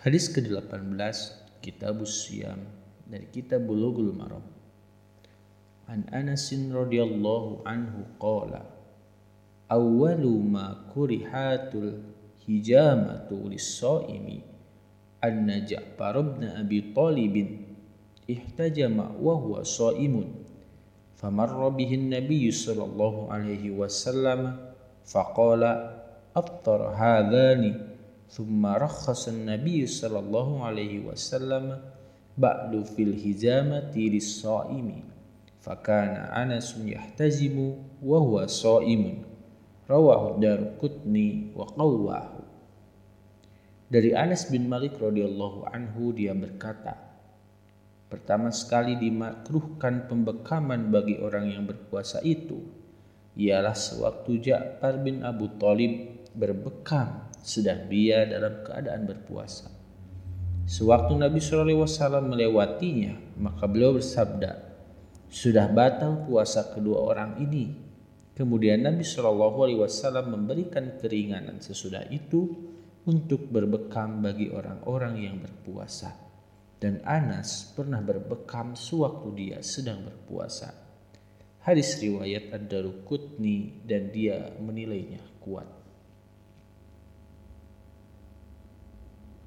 Hadis ke-18 Kitab Siyam dari Kitab Bulughul Maram. An Anas radhiyallahu anhu qala Awwalu ma kurihatul hijamatu lis-shaimi anna Ja'far ibn Abi Talib ihtajama wa huwa shaimun famarra bihi an-nabiy sallallahu alaihi wasallam faqala aftar hadhani ثم رخص النبي صلى الله عليه وسلم بعد في الهزامة للصائم فكان أنس يحتزم وهو صائم رواه الدار قطني وقواه Dari Anas bin Malik radhiyallahu anhu dia berkata, pertama sekali dimakruhkan pembekaman bagi orang yang berpuasa itu ialah sewaktu Ja'far bin Abu Talib berbekam sedang dia dalam keadaan berpuasa. Sewaktu Nabi SAW melewatinya, maka beliau bersabda, sudah batal puasa kedua orang ini. Kemudian Nabi SAW memberikan keringanan sesudah itu untuk berbekam bagi orang-orang yang berpuasa. Dan Anas pernah berbekam sewaktu dia sedang berpuasa. Hadis riwayat Ad-Darukutni dan dia menilainya kuat.